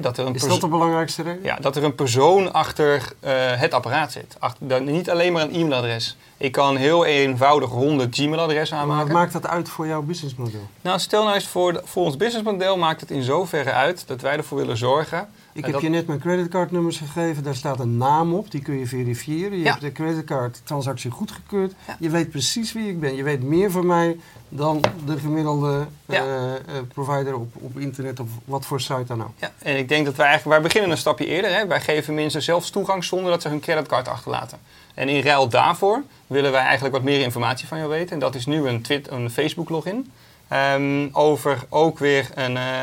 Speaker 2: Dat er een
Speaker 3: Is dat de belangrijkste reden?
Speaker 2: ja, dat er een persoon achter eh, het apparaat zit. Achter, dat- niet alleen maar een e-mailadres. Ik kan heel eenvoudig ronde Gmail-adres
Speaker 3: Maar wat
Speaker 2: aanmaken.
Speaker 3: maakt dat uit voor jouw businessmodel?
Speaker 2: Nou, stel nou eens voor, de- voor ons businessmodel maakt het in zoverre uit dat wij ervoor willen zorgen.
Speaker 3: Ik heb
Speaker 2: dat-
Speaker 3: je net mijn creditcardnummers gegeven. Daar staat een naam op. Die kun je verifiëren. Je
Speaker 2: Ja.
Speaker 3: hebt de creditcardtransactie goedgekeurd.
Speaker 2: Ja.
Speaker 3: Je weet precies wie ik ben. Je weet meer van mij dan de gemiddelde
Speaker 2: Ja.
Speaker 3: eh, eh, provider op, op internet of wat voor site dan ook.
Speaker 2: Ja, en ik denk dat wij eigenlijk, wij beginnen een stapje eerder. Hè. Wij geven mensen zelfs toegang zonder dat ze hun creditcard achterlaten. En in ruil daarvoor willen wij eigenlijk wat meer informatie van jou weten. En dat is nu een, Twitter, een Facebook login. Ehm, over ook weer een, eh,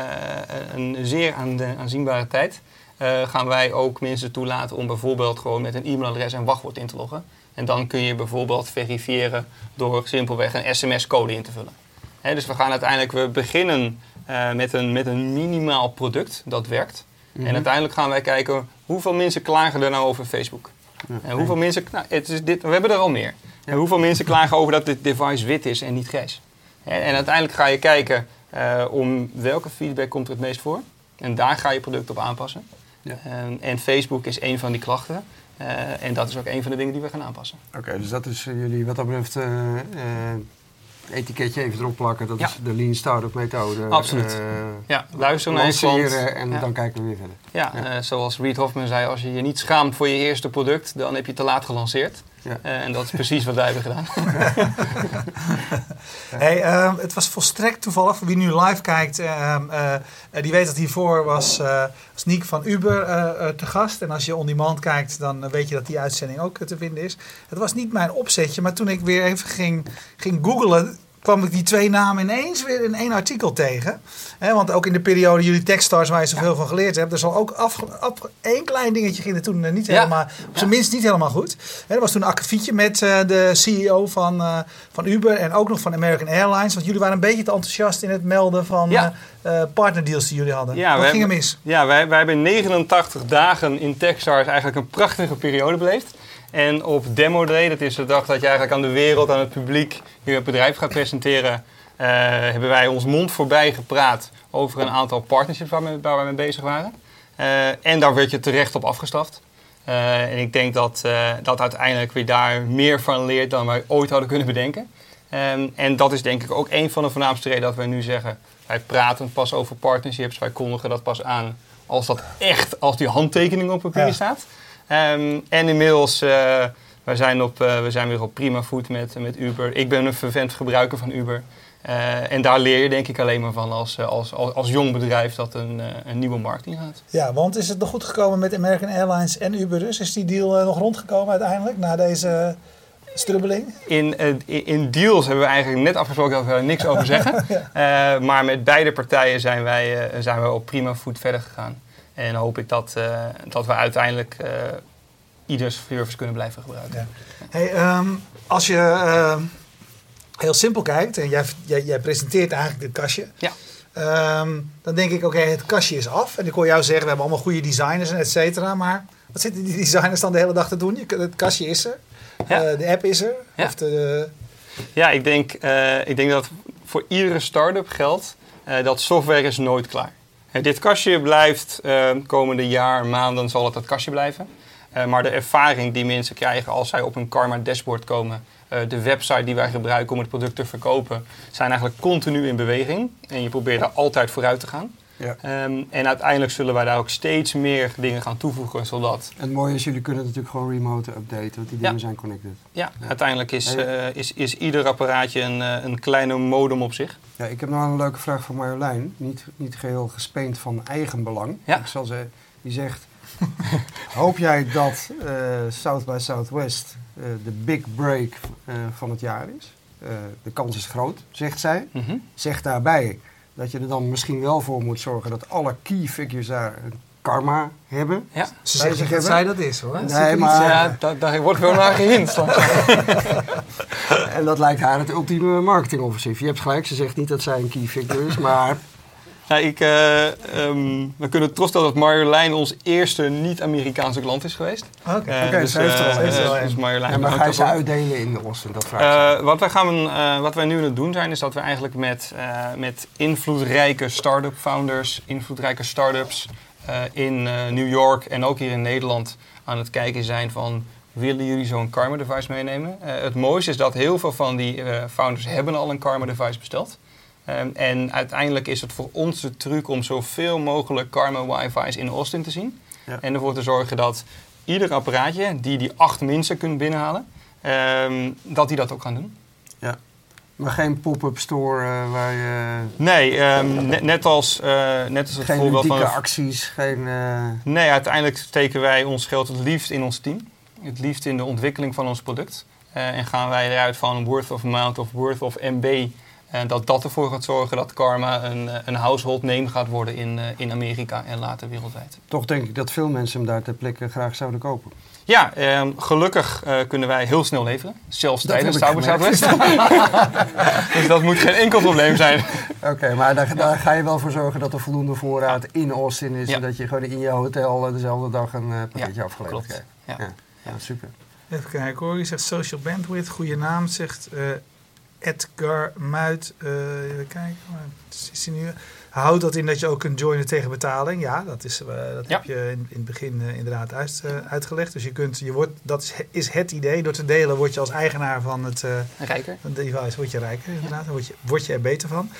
Speaker 2: een zeer aan aanzienbare tijd eh, gaan wij ook mensen toelaten om bijvoorbeeld gewoon met een e-mailadres en wachtwoord in te loggen. En dan kun je bijvoorbeeld verifiëren door simpelweg een sms-code in te vullen. Dus we gaan uiteindelijk, we beginnen eh, met, een, met een minimaal product dat werkt.
Speaker 3: Mhm.
Speaker 2: En uiteindelijk gaan wij kijken hoeveel mensen klagen er nou over Facebook. En hoeveel mensen, nou, het is dit, we hebben er al meer. En hoeveel mensen klagen over dat dit device wit is en niet grijs. En, en uiteindelijk ga je kijken eh, om welke feedback komt er het meest voor. En daar ga je product op aanpassen.
Speaker 3: Ja.
Speaker 2: En, en Facebook is een van die klachten. Eh, en dat is ook een van de dingen die we gaan aanpassen.
Speaker 3: Oké, dus dat is eh, jullie wat dat betreft etiketje even erop plakken. Dat
Speaker 2: Ja.
Speaker 3: is de Lean Startup methode.
Speaker 2: Absoluut.
Speaker 3: eh,
Speaker 2: Ja, luister naar
Speaker 3: en
Speaker 2: ja.
Speaker 3: dan kijken we weer verder.
Speaker 2: Ja,
Speaker 3: Ja.
Speaker 2: eh, zoals Reed Hoffman zei, als je je niet schaamt voor je eerste product, dan heb je te laat gelanceerd. Eh, en dat is precies wat wij hebben gedaan.
Speaker 1: Hey, ehm, het was volstrekt toevallig, voor wie nu live kijkt, ehm, eh, eh, die weet dat hiervoor was, was Niek van Uber te gast. En als je on demand kijkt, dan weet je dat die uitzending ook te vinden is. Het was niet mijn opzetje, maar toen ik weer even ging, ging googlen, kwam ik die twee namen ineens weer in één artikel tegen. Want ook in de periode jullie Techstars, waar je zoveel van geleerd hebt, er zal ook af, af- één klein dingetje ging er toen eh, niet
Speaker 2: Ja.
Speaker 1: helemaal, op zijn minst niet helemaal goed. Hè, er was toen een akkefietje met eh, de CEO van, eh, van Uber en ook nog van American Airlines. Want jullie waren een beetje te enthousiast in het melden van
Speaker 2: Ja.
Speaker 1: partnerdeals die jullie hadden.
Speaker 2: Ja,
Speaker 1: Wat ging er mis?
Speaker 2: Ja, wij, wij hebben 89 dagen in Techstars eigenlijk een prachtige periode beleefd. En op Demo Day, dat is de dag dat je eigenlijk aan de wereld, aan het publiek, je bedrijf gaat presenteren, eh, hebben wij ons mond voorbij gepraat over een aantal partnerships waar we, waar we mee bezig waren. Eh, en daar werd je terecht op afgestraft. Eh, en ik denk dat, dat uiteindelijk we daar meer van leert dan wij ooit hadden kunnen bedenken. En dat is denk ik ook een van de voornaamste redenen dat wij nu zeggen... wij praten pas over partnerships, wij kondigen dat pas aan als dat echt, als die handtekening op papier
Speaker 1: Ja.
Speaker 2: staat. Ehm, en inmiddels, eh, we, zijn op, eh, we zijn weer op prima voet met, met Uber. Ik ben een vervent gebruiker van Uber. Eh, en daar leer je denk ik alleen maar van als, als, als, als jong bedrijf dat een, een nieuwe markt ingaat.
Speaker 1: Ja, want is het nog goed gekomen met American Airlines en Uber dus? Is die deal nog rondgekomen uiteindelijk na deze strubbeling?
Speaker 2: In, in- in deals hebben we eigenlijk net afgesproken dat we daar niks over zeggen. Maar met beide partijen zijn wij, zijn we op prima voet verder gegaan. En hoop ik dat, eh, dat we uiteindelijk eh, ieders service kunnen blijven gebruiken.
Speaker 1: Ja. Hey, ehm, als je ehm, heel simpel kijkt en jij, jij, jij presenteert eigenlijk dit kastje.
Speaker 2: Ja.
Speaker 1: Ehm, dan denk ik, oké, het kastje is af. En ik hoor jou zeggen, we hebben allemaal goede designers en et cetera. Maar wat zitten die designers dan de hele dag te doen? Je, het kastje is er.
Speaker 2: Ja.
Speaker 1: Eh, de app is er.
Speaker 2: Ja.
Speaker 1: Of de,
Speaker 2: Ja, ik denk, ik denk dat voor iedere start-up geldt dat software is nooit klaar. Eh, dit kastje blijft eh, komende jaar, maanden zal het dat kastje blijven. Eh, maar de ervaring die mensen krijgen als zij op een Karma dashboard komen, de website die wij gebruiken om het product te verkopen, zijn eigenlijk continu in beweging. En je probeert daar altijd vooruit te gaan.
Speaker 3: Ja.
Speaker 2: Ehm, en uiteindelijk zullen wij daar ook steeds meer dingen gaan toevoegen, zodat
Speaker 3: En het mooie is, jullie kunnen natuurlijk gewoon remote updaten, want die
Speaker 2: Ja.
Speaker 3: dingen zijn connected.
Speaker 2: ja,
Speaker 3: Ja.
Speaker 2: uiteindelijk is, eh, is, is ieder apparaatje een, eh, een kleine modem op zich.
Speaker 3: Ja, ik heb nog een leuke vraag van Marjolein. Niet, niet geheel gespeend van eigen belang.
Speaker 2: Ja.
Speaker 3: Ik zal ze, die zegt, hoop jij dat eh, South by Southwest de big break van het jaar is? De kans is groot, zegt zij.
Speaker 2: Mhm.
Speaker 3: Zeg daarbij dat je er dan misschien wel voor moet zorgen dat alle key figures daar een karma hebben.
Speaker 2: Ja.
Speaker 1: ze zeggen dat zij dat is hoor.
Speaker 3: Nee, maar-.
Speaker 2: Ja, daar, daar wordt wel naar gehind.
Speaker 3: En dat lijkt haar het ultieme marketingoffensief. Je hebt gelijk, ze zegt niet dat zij een key figure is, maar
Speaker 2: Nou, ik, eh, ehm, we kunnen trots stellen dat Marjolein ons eerste niet-Amerikaanse klant is geweest.
Speaker 1: Oké.
Speaker 2: Eh,
Speaker 3: Oké,
Speaker 2: dus,
Speaker 3: ze heeft er al
Speaker 2: eh,
Speaker 3: een.
Speaker 2: dus-
Speaker 1: Heeft er al een.
Speaker 2: dus Marjolein
Speaker 3: Ja, maar ga je ze uitdelen in Austin? Dat vraag ik.
Speaker 2: Eh, wat, wij gaan, eh, wat wij nu aan het doen zijn, is dat we eigenlijk met, eh, met invloedrijke start-up founders, invloedrijke start-ups eh, in eh, New York en ook hier in Nederland aan het kijken zijn van willen jullie zo'n Karma device meenemen? Eh, het mooiste is dat heel veel van die eh, founders hebben al een Karma device besteld. Ehm, en uiteindelijk is het voor ons de truc om zoveel mogelijk Karma wifi's in Austin te zien.
Speaker 3: Ja.
Speaker 2: En ervoor te zorgen dat ieder apparaatje die die acht minsten kunt binnenhalen, ehm, dat die dat ook gaan doen.
Speaker 3: Maar geen pop-up store eh, waar je...
Speaker 2: Nee, ehm, net, net als, eh, net als het
Speaker 3: geen
Speaker 2: voorbeeld van...
Speaker 3: acties, geen... eh,
Speaker 2: Nee, uiteindelijk steken wij ons geld het liefst in ons team. Het liefst in de ontwikkeling van ons product. En gaan wij eruit van worth of amount of worth of MB. En dat dat ervoor gaat zorgen dat Karma een, een household name gaat worden in, eh, in Amerika en later wereldwijd.
Speaker 3: toch denk ik dat veel mensen hem daar ter plekke graag zouden kopen.
Speaker 2: Ja, ehm, gelukkig eh, kunnen wij heel snel leveren. Zelfs
Speaker 3: Dat
Speaker 2: tijdens Sauber
Speaker 3: gemerkt.
Speaker 2: Southwest. dus dat moet geen enkel probleem zijn.
Speaker 3: Oké, maar daar, daar ga je wel voor zorgen dat er voldoende voorraad in Austin is.
Speaker 2: Ja.
Speaker 3: En dat je gewoon in je hotel dezelfde dag een eh, pakketje
Speaker 2: Ja,
Speaker 3: afgeleverd
Speaker 2: klopt.
Speaker 3: krijgt.
Speaker 2: Ja.
Speaker 3: Ja. Ja, super.
Speaker 1: Even kijken hoor. Je zegt social bandwidth. Goede naam. Zegt eh, Edgar Muit. eh, even kijken. Is hij nu? Houdt dat in dat je ook kunt joinen tegen betaling? Ja, dat, is, eh, dat
Speaker 2: Ja.
Speaker 1: heb je in, in het begin eh, inderdaad uit, uitgelegd. Dus je kunt, je wordt, dat is, is het idee. Door te delen word je als eigenaar van het
Speaker 2: Rijker.
Speaker 1: van de device word je rijker. Inderdaad. Dan word je, word je er beter van.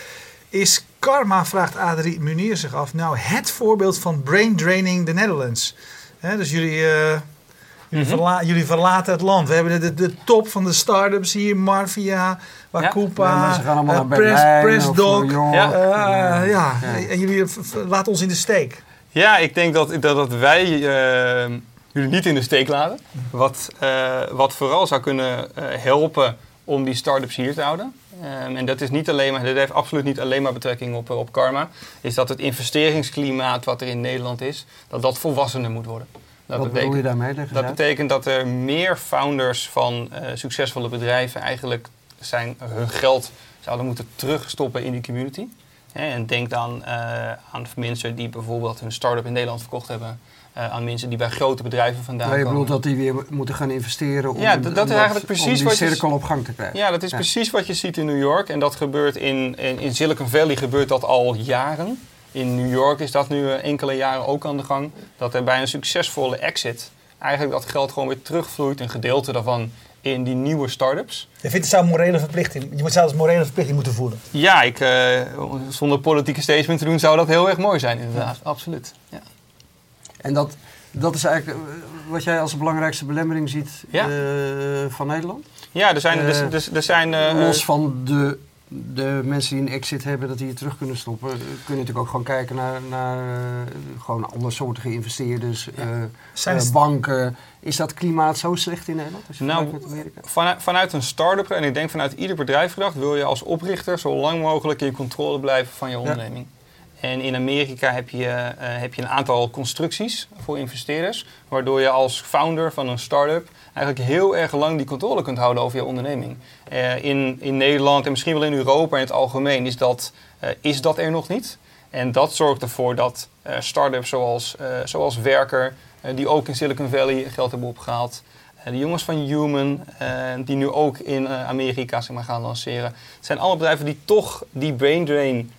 Speaker 1: Is karma, vraagt Adrie Munier zich af, nou het voorbeeld van brain draining the Netherlands? Hè, dus jullie, jullie,
Speaker 2: Mhm.
Speaker 1: verla- jullie verlaten het land. We hebben de, de, de top van de start-ups hier, Marvia, Wakupa,
Speaker 3: Ja, mensen gaan allemaal
Speaker 1: eh,
Speaker 3: naar
Speaker 1: Press,
Speaker 3: Berlijn of
Speaker 1: Pressdoc.
Speaker 3: New York.
Speaker 2: Ja.
Speaker 1: Eh, ja.
Speaker 3: ja.
Speaker 1: en jullie laten ons in de steek.
Speaker 2: Ja, ik denk dat, dat, dat wij eh, jullie niet in de steek laten. Wat, eh, wat vooral zou kunnen eh, helpen om die start-ups hier te houden. Ehm, en dat is niet alleen maar, dat heeft absoluut niet alleen maar betrekking op, op karma. Is dat het investeringsklimaat wat er in Nederland is, dat dat volwassener moet worden. Dat
Speaker 3: Wat bedoel je daarmee?
Speaker 2: Dat
Speaker 3: uit.
Speaker 2: betekent dat er meer founders van eh, succesvolle bedrijven eigenlijk zijn, hun geld zouden moeten terugstoppen in die community. Hè, en denk dan eh, aan mensen die bijvoorbeeld hun start-up in Nederland verkocht hebben. eh, aan mensen die bij grote bedrijven vandaan
Speaker 3: Maar je
Speaker 2: komen.
Speaker 3: bedoelt dat die weer moeten gaan investeren om,
Speaker 2: Ja, dat is eigenlijk precies
Speaker 3: die
Speaker 2: wat je-
Speaker 3: cirkel op gang te krijgen.
Speaker 2: Ja, dat is
Speaker 3: Ja.
Speaker 2: precies wat je ziet in New York. En dat gebeurt in, in, in Silicon Valley gebeurt dat al jaren. In New York is dat nu eh, enkele jaren ook aan de gang. Dat er bij een succesvolle exit eigenlijk dat geld gewoon weer terugvloeit. Een gedeelte daarvan in die nieuwe start-ups.
Speaker 1: Je vindt het zou een morele verplichting. Je moet zelfs een morele verplichting moeten voelen.
Speaker 2: Ja, ik, eh, zonder politieke statement te doen zou dat heel erg mooi zijn inderdaad. Absoluut. Ja.
Speaker 3: En dat, dat is eigenlijk eh, wat jij als belangrijkste belemmering ziet
Speaker 2: Ja.
Speaker 3: eh, van Nederland?
Speaker 2: Ja, er zijn... Er, er, er zijn eh,
Speaker 3: Los van de, de mensen die een exit hebben, dat die het terug kunnen stoppen, eh, kun je natuurlijk ook gewoon kijken naar, naar eh, gewoon andersoortige investeerders, eh,
Speaker 1: Zijn
Speaker 3: eh, banken. Is dat klimaat zo slecht in Nederland? Als je
Speaker 2: Nou,
Speaker 3: met Amerika?
Speaker 2: Vanuit, vanuit een start-up, en ik denk vanuit ieder bedrijf gedacht, wil je als oprichter zo lang mogelijk in controle blijven van je onderneming. En in Amerika heb je, eh, heb je een aantal constructies voor investeerders, waardoor je als founder van een start-up eigenlijk heel erg lang die controle kunt houden over je onderneming. Eh, in, in Nederland en misschien wel in Europa in het algemeen is dat, eh, is dat er nog niet. En dat zorgt ervoor dat start-ups zoals, zoals Werker, die ook in Silicon Valley geld hebben opgehaald, eh, de jongens van Human, die nu ook in Amerika zeg maar, gaan lanceren. Het zijn allemaal bedrijven die toch die brain drain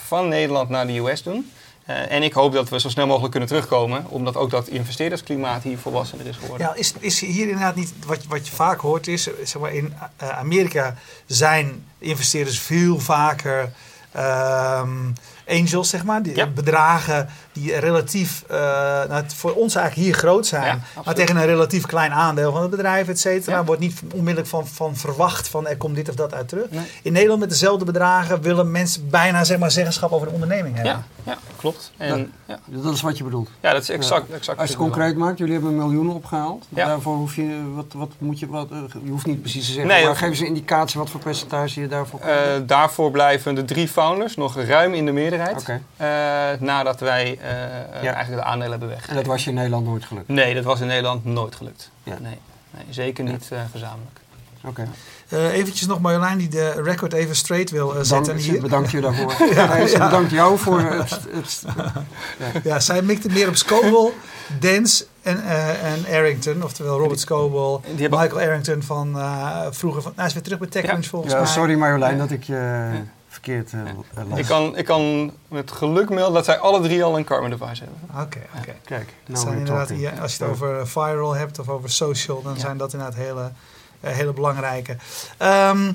Speaker 2: van Nederland naar de US doen. Eh, en ik hoop dat we zo snel mogelijk kunnen terugkomen, omdat ook dat investeerdersklimaat hier volwassener is geworden.
Speaker 1: Ja, is, is hier inderdaad niet wat, wat je vaak hoort is, zeg maar in eh, Amerika zijn investeerders veel vaker ehm, angels, zeg maar, die,
Speaker 2: Ja.
Speaker 1: bedragen die relatief eh, nou, voor ons eigenlijk hier groot zijn,
Speaker 2: Ja,
Speaker 1: maar tegen een relatief klein aandeel van het bedrijf, et cetera,
Speaker 2: Ja.
Speaker 1: wordt niet onmiddellijk van, van verwacht van er komt dit of dat uit terug.
Speaker 2: Nee.
Speaker 1: In Nederland met dezelfde bedragen willen mensen bijna zeg maar zeggenschap over de onderneming hebben.
Speaker 2: Ja, ja, klopt. En, ja.
Speaker 3: Dat is wat je bedoelt.
Speaker 2: Ja, dat is exact. exact
Speaker 3: Als je het concreet maakt, jullie hebben miljoenen opgehaald.
Speaker 2: Ja.
Speaker 3: Daarvoor hoef je, wat, wat moet je, wat, eh, je hoeft niet precies te zeggen,
Speaker 2: Nee,
Speaker 3: maar
Speaker 2: dat-
Speaker 3: geef eens een indicatie wat voor percentage je daarvoor
Speaker 2: Eh, daarvoor blijven de drie founders nog ruim in de meerderheid.
Speaker 3: Oké.
Speaker 2: eh, nadat wij eh,
Speaker 3: Ja.
Speaker 2: eigenlijk de aandelen hebben weggegeven.
Speaker 3: En dat was je in Nederland nooit gelukt.
Speaker 2: Nee, dat was in Nederland nooit gelukt.
Speaker 3: Ja.
Speaker 2: Nee, nee, zeker niet eh, gezamenlijk.
Speaker 3: Oké.
Speaker 1: Eh eventjes nog Marjolein die de record even straight wil eh, zetten
Speaker 3: Dank,
Speaker 1: hier.
Speaker 3: bedankt je daarvoor. Ze bedankt jou voor het... het
Speaker 1: Ja, zij mikte meer op Scoville, Dance en, eh, en Arrington. Oftewel Robert
Speaker 2: hebben-
Speaker 1: Michael Arrington van eh, vroeger. Van, nou, hij is weer terug bij TechCrunch
Speaker 2: Ja.
Speaker 1: volgens
Speaker 3: ja,
Speaker 1: mij.
Speaker 3: sorry Marjolein dat ik je verkeerd eh las.
Speaker 2: Ik kan, ik kan met geluk melden dat zij alle drie al een Karma device hebben.
Speaker 1: Oké, oké.
Speaker 3: Kijk,
Speaker 1: Dat
Speaker 3: nou
Speaker 1: zijn
Speaker 3: weer
Speaker 1: inderdaad,
Speaker 3: talking.
Speaker 1: ja, als je het over eh, viral hebt of over social, dan
Speaker 2: Ja.
Speaker 1: zijn dat inderdaad hele, eh, hele belangrijke. Ehm,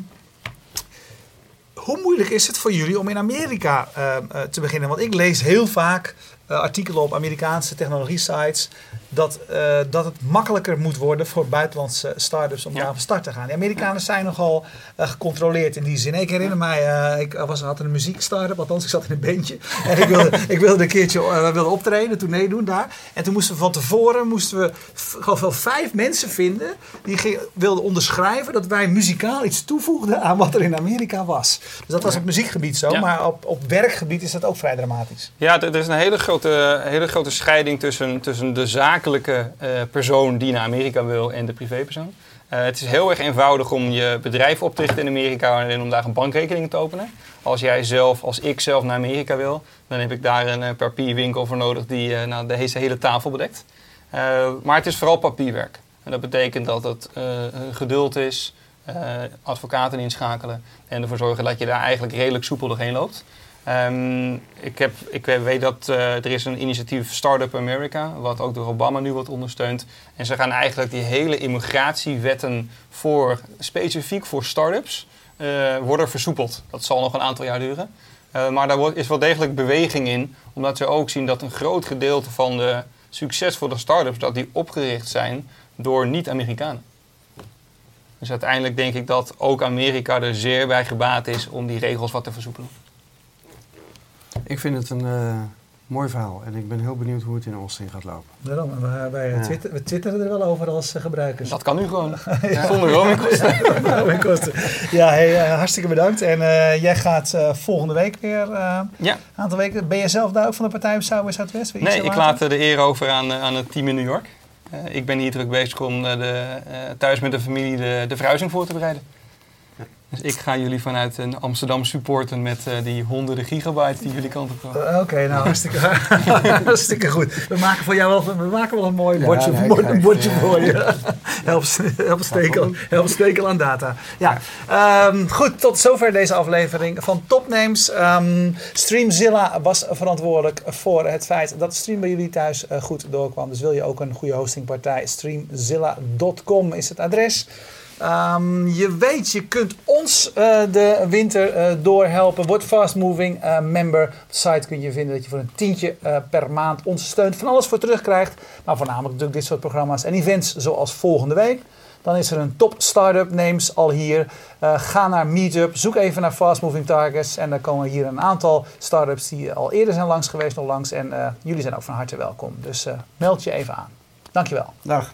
Speaker 1: hoe moeilijk is het voor jullie om in Amerika eh, eh, te beginnen? Want ik lees heel vaak eh, artikelen op Amerikaanse technologie-sites dat, eh, dat het makkelijker moet worden voor buitenlandse start-ups om
Speaker 2: Ja.
Speaker 1: daar van start te gaan. De Amerikanen zijn nogal eh, gecontroleerd in die zin. Ik herinner mij, eh, ik was, had een muziek-start-up, althans ik zat in een bandje. En ik wilde, ik wilde een keertje eh, we wilden optreden, toen meedoen daar. En toen moesten we van tevoren moesten we geloof wel vijf mensen vinden die wilden onderschrijven dat wij muzikaal iets toevoegden aan wat er in Amerika was. Dus dat was op muziekgebied zo,
Speaker 2: Ja.
Speaker 1: maar op, op werkgebied is dat ook vrij dramatisch.
Speaker 2: Ja, er is een hele grote, hele grote scheiding tussen, tussen de zakelijke eh, persoon die naar Amerika wil en de privépersoon. Eh, het is heel erg eenvoudig om je bedrijf op te richten in Amerika en om daar een bankrekening te openen. Als jij zelf, als ik zelf naar Amerika wil, dan heb ik daar een eh, papierwinkel voor nodig die nou, de hele, tafel bedekt. Maar het is vooral papierwerk. En dat betekent dat het geduld is, advocaten inschakelen en ervoor zorgen dat je daar eigenlijk redelijk soepel doorheen loopt. Ehm, ik, heb, ik weet dat eh, er is een initiatief Startup America, wat ook door Obama nu wordt ondersteund. En ze gaan eigenlijk die hele immigratiewetten voor, specifiek voor startups eh worden versoepeld. Dat zal nog een aantal jaar duren. Eh, maar daar wordt, is wel degelijk beweging in, omdat ze ook zien dat een groot gedeelte van de succesvolle startups dat die opgericht zijn door niet-Amerikanen. Dus uiteindelijk denk ik dat ook Amerika er zeer bij gebaat is om die regels wat te versoepelen.
Speaker 3: Ik vind het een eh, mooi verhaal en ik ben heel benieuwd hoe het in Austin gaat lopen.
Speaker 1: Daarom, we, wij
Speaker 3: Ja.
Speaker 1: twitter- we twitteren er wel over als eh, gebruikers.
Speaker 2: Dat kan nu gewoon. Zonder roamingkosten.
Speaker 1: Ja, hey, eh, hartstikke bedankt. En eh, jij gaat eh, volgende week weer, eh,
Speaker 2: Ja,
Speaker 1: een aantal weken. Ben jij zelf daar ook van de partij? Wil je iets
Speaker 2: nee, ik
Speaker 1: laten?
Speaker 2: laat de eer over aan, aan het team in New York. Eh, ik ben hier druk bezig om de, eh, thuis met de familie de, de verhuizing voor te bereiden. Dus ik ga jullie vanuit een Amsterdam supporten met eh, die honderden gigabytes die jullie kant op komen.
Speaker 1: Eh, Oké, nou hartstikke, hartstikke goed. We maken voor jou wel, we maken wel een mooi
Speaker 3: Ja,
Speaker 1: bordje,
Speaker 3: nee,
Speaker 1: bord-
Speaker 3: kijk,
Speaker 1: een bordje
Speaker 3: ja.
Speaker 1: voor je. help, help, stekel, help stekel aan data. Ja, ehm, goed, tot zover deze aflevering van Topnames. Ehm, Streamzilla was verantwoordelijk voor het feit dat de stream bij jullie thuis eh, goed doorkwam. Dus wil je ook een goede hostingpartij, streamzilla.com is het adres. Ehm, je weet, je kunt ons eh, de winter eh, doorhelpen. Word Fast Moving eh, member. Op de site kun je vinden dat je voor een tientje per maand ons steunt. Van alles voor terugkrijgt. Maar voornamelijk natuurlijk dit soort programma's en events zoals volgende week. Dan is er een top startup names al hier. Ga naar Meetup, zoek even naar Fast Moving Targets. En dan komen hier een aantal startups die al eerder zijn langs geweest nog langs. En jullie zijn ook van harte welkom. Dus meld je even aan. Dankjewel.
Speaker 3: Dag.